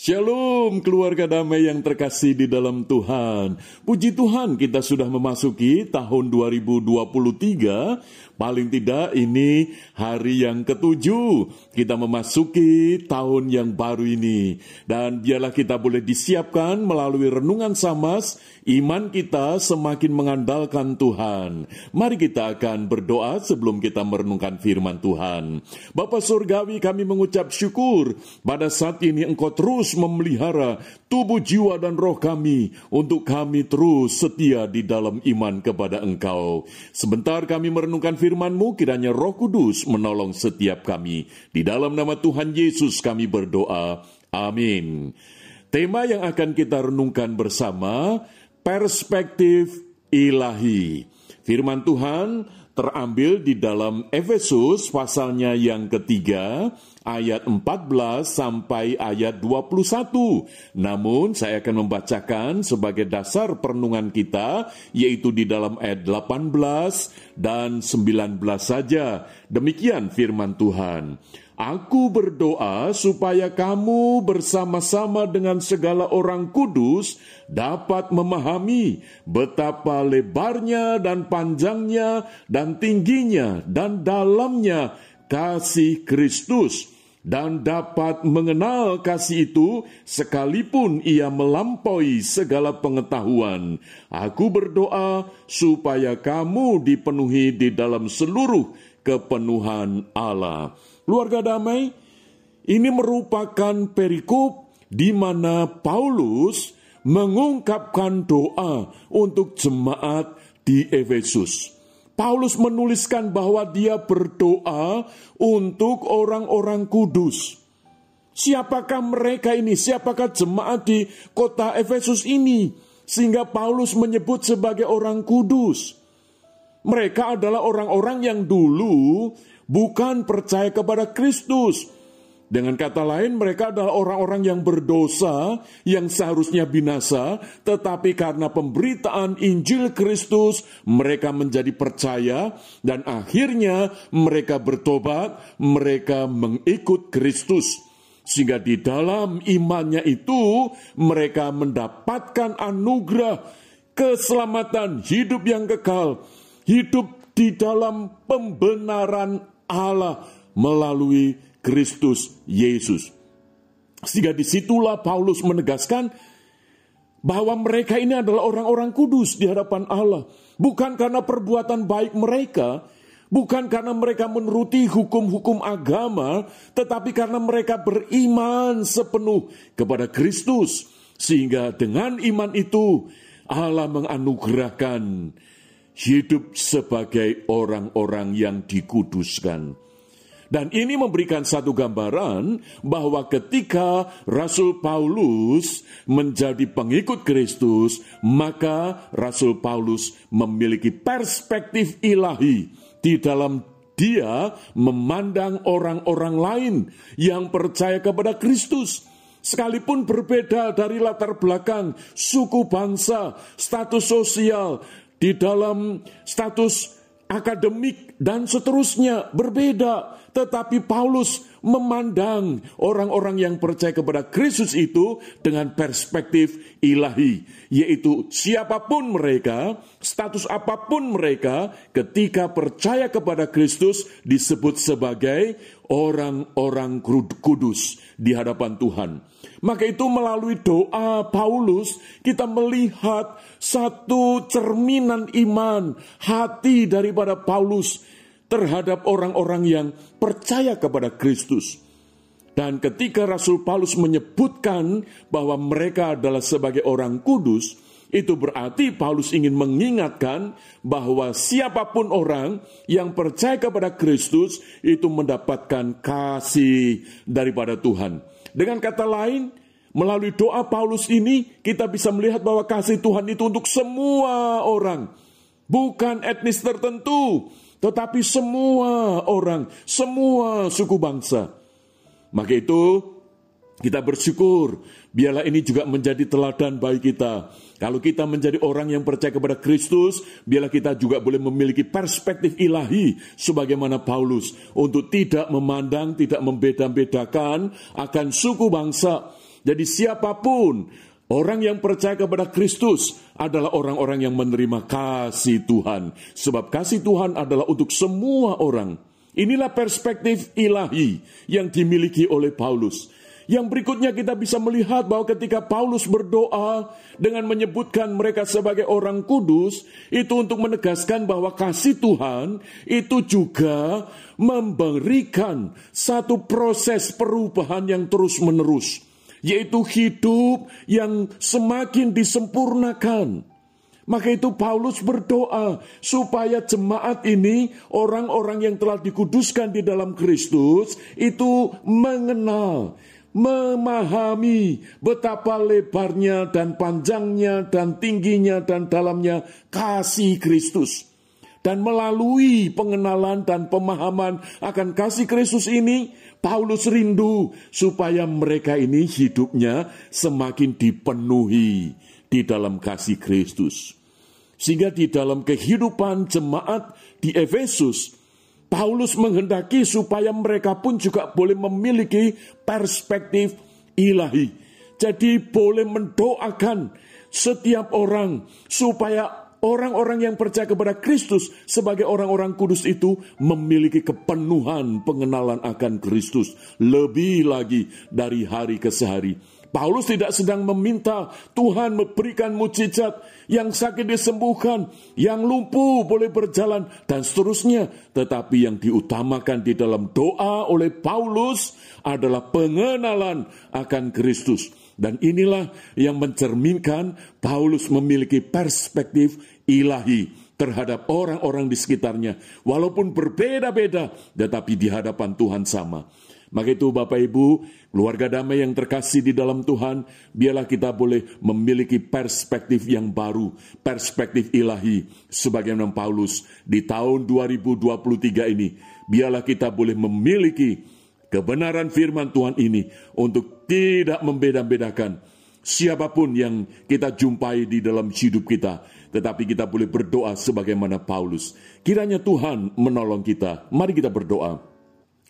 Shalom keluarga damai yang terkasih di dalam Tuhan. Puji Tuhan kita sudah memasuki tahun 2023. Paling tidak ini hari yang ketujuh. Kita memasuki tahun yang baru ini. Dan biarlah kita boleh disiapkan melalui renungan samas. Iman kita semakin mengandalkan Tuhan. Mari kita akan berdoa sebelum kita merenungkan firman Tuhan. Bapa Surgawi kami mengucap syukur pada saat ini engkau terus memelihara tubuh jiwa dan roh kami untuk kami terus setia di dalam iman kepada Engkau. Sebentar kami merenungkan firman-Mu, kiranya Roh Kudus menolong setiap kami. Di dalam nama Tuhan Yesus kami berdoa. Amin. Tema yang akan kita renungkan bersama perspektif ilahi. Firman Tuhan terambil di dalam Efesus pasalnya yang ketiga ayat 14 sampai ayat 21. Namun saya akan membacakan sebagai dasar perenungan kita yaitu di dalam ayat 18 dan 19 saja. Demikian firman Tuhan. Aku berdoa supaya kamu bersama-sama dengan segala orang kudus dapat memahami betapa lebarnya dan panjangnya dan tingginya dan dalamnya kasih Kristus dan dapat mengenal kasih itu sekalipun ia melampaui segala pengetahuan. Aku berdoa supaya kamu dipenuhi di dalam seluruh kepenuhan Allah. Keluarga damai, ini merupakan perikop di mana Paulus mengungkapkan doa untuk jemaat di Efesus. Paulus menuliskan bahwa dia berdoa untuk orang-orang kudus. Siapakah mereka ini? Siapakah jemaat di kota Efesus ini? Sehingga Paulus menyebut sebagai orang kudus. Mereka adalah orang-orang yang dulu bukan percaya kepada Kristus. Dengan kata lain, mereka adalah orang-orang yang berdosa, yang seharusnya binasa, tetapi karena pemberitaan Injil Kristus, mereka menjadi percaya, dan akhirnya mereka bertobat, mereka mengikut Kristus. Sehingga di dalam imannya itu, mereka mendapatkan anugerah keselamatan hidup yang kekal, hidup di dalam pembenaran Allah melalui Kristus Yesus. Sehingga di situlah Paulus menegaskan bahwa mereka ini adalah orang-orang kudus di hadapan Allah. Bukan karena perbuatan baik mereka, bukan karena mereka menuruti hukum-hukum agama, tetapi karena mereka beriman sepenuh kepada Kristus. Sehingga dengan iman itu Allah menganugerahkan hidup sebagai orang-orang yang dikuduskan. Dan ini memberikan satu gambaran bahwa ketika Rasul Paulus menjadi pengikut Kristus, maka Rasul Paulus memiliki perspektif ilahi di dalam dia memandang orang-orang lain yang percaya kepada Kristus sekalipun berbeda dari latar belakang, suku bangsa, status sosial, di dalam status akademik dan seterusnya berbeda, tetapi Paulus memandang orang-orang yang percaya kepada Kristus itu dengan perspektif ilahi, yaitu siapa pun mereka, status apa pun mereka, ketika percaya kepada Kristus disebut sebagai orang-orang kudus di hadapan Tuhan. Maka itu melalui doa Paulus kita melihat satu cerminan iman hati daripada Paulus terhadap orang-orang yang percaya kepada Kristus. Dan ketika Rasul Paulus menyebutkan bahwa mereka adalah sebagai orang kudus, itu berarti Paulus ingin mengingatkan bahwa siapa pun orang yang percaya kepada Kristus itu mendapatkan kasih daripada Tuhan. Dengan kata lain, melalui doa Paulus ini kita bisa melihat bahwa kasih Tuhan itu untuk semua orang, bukan etnis tertentu, tetapi semua orang, semua suku bangsa. Maka itu kita bersyukur, biarlah ini juga menjadi teladan bagi kita. Kalau kita menjadi orang yang percaya kepada Kristus, biarlah kita juga boleh memiliki perspektif ilahi sebagaimana Paulus untuk tidak memandang, tidak membeda-bedakan akan suku bangsa, Jadi siapa pun Orang yang percaya kepada Kristus adalah orang-orang yang menerima kasih Tuhan, sebab kasih Tuhan adalah untuk semua orang. Inilah perspektif ilahi yang dimiliki oleh Paulus. Yang berikutnya kita bisa melihat bahwa ketika Paulus berdoa dengan menyebutkan mereka sebagai orang kudus, itu untuk menegaskan bahwa kasih Tuhan itu juga memberikan satu proses perubahan yang terus-menerus yaitu hidup yang semakin disempurnakan. Maka itu Paulus berdoa supaya jemaat ini, orang-orang yang telah dikuduskan di dalam Kristus, itu mengenal, memahami betapa lebarnya dan panjangnya dan tingginya dan dalamnya kasih Kristus. Dan melalui pengenalan dan pemahaman akan kasih Kristus ini, Paulus rindu supaya mereka ini hidupnya semakin dipenuhi di dalam kasih Kristus. Sehingga di dalam kehidupan jemaat di Efesus, Paulus menghendaki supaya mereka pun juga boleh memiliki perspektif ilahi. Jadi boleh mendoakan setiap orang supaya orang-orang yang percaya kepada Kristus sebagai orang-orang kudus itu memiliki kepenuhan pengenalan akan Kristus lebih lagi dari hari ke sehari. Paulus tidak sedang meminta Tuhan memberikan mujizat yang sakit disembuhkan, yang lumpuh boleh berjalan, dan seterusnya. Tetapi yang diutamakan di dalam doa oleh Paulus adalah pengenalan akan Kristus. Dan inilah yang mencerminkan Paulus memiliki perspektif ilahi terhadap orang-orang di sekitarnya. Walaupun berbeda-beda, tetapi di hadapan Tuhan sama. Maka itu Bapak Ibu, keluarga damai yang terkasih di dalam Tuhan, biarlah kita boleh memiliki perspektif yang baru, perspektif ilahi. Sebagaimana Paulus di tahun 2023 ini, biarlah kita boleh memiliki kebenaran firman Tuhan ini untuk tidak membeda-bedakan siapa pun yang kita jumpai di dalam hidup kita. Tetapi kita boleh berdoa sebagaimana Paulus. Kiranya Tuhan menolong kita. Mari kita berdoa.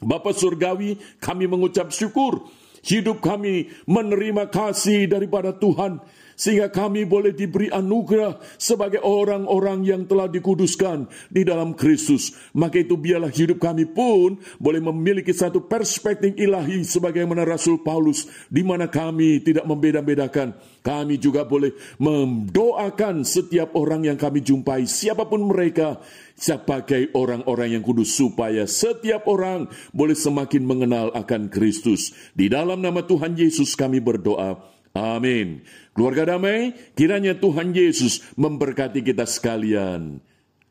Bapak Surgawi, kami mengucap syukur. Hidup kami menerima kasih daripada Tuhan sehingga kami boleh diberi anugerah sebagai orang-orang yang telah dikuduskan di dalam Kristus. Maka itu biarlah hidup kami pun boleh memiliki satu perspektif ilahi sebagaimana Rasul Paulus di mana kami tidak membeda-bedakan. Kami juga boleh mendoakan setiap orang yang kami jumpai, siapa pun mereka, sebagai orang-orang yang kudus supaya setiap orang boleh semakin mengenal akan Kristus. Di dalam nama Tuhan Yesus kami berdoa. Amin. Keluarga damai, kiranya Tuhan Yesus memberkati kita sekalian.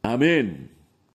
Amin.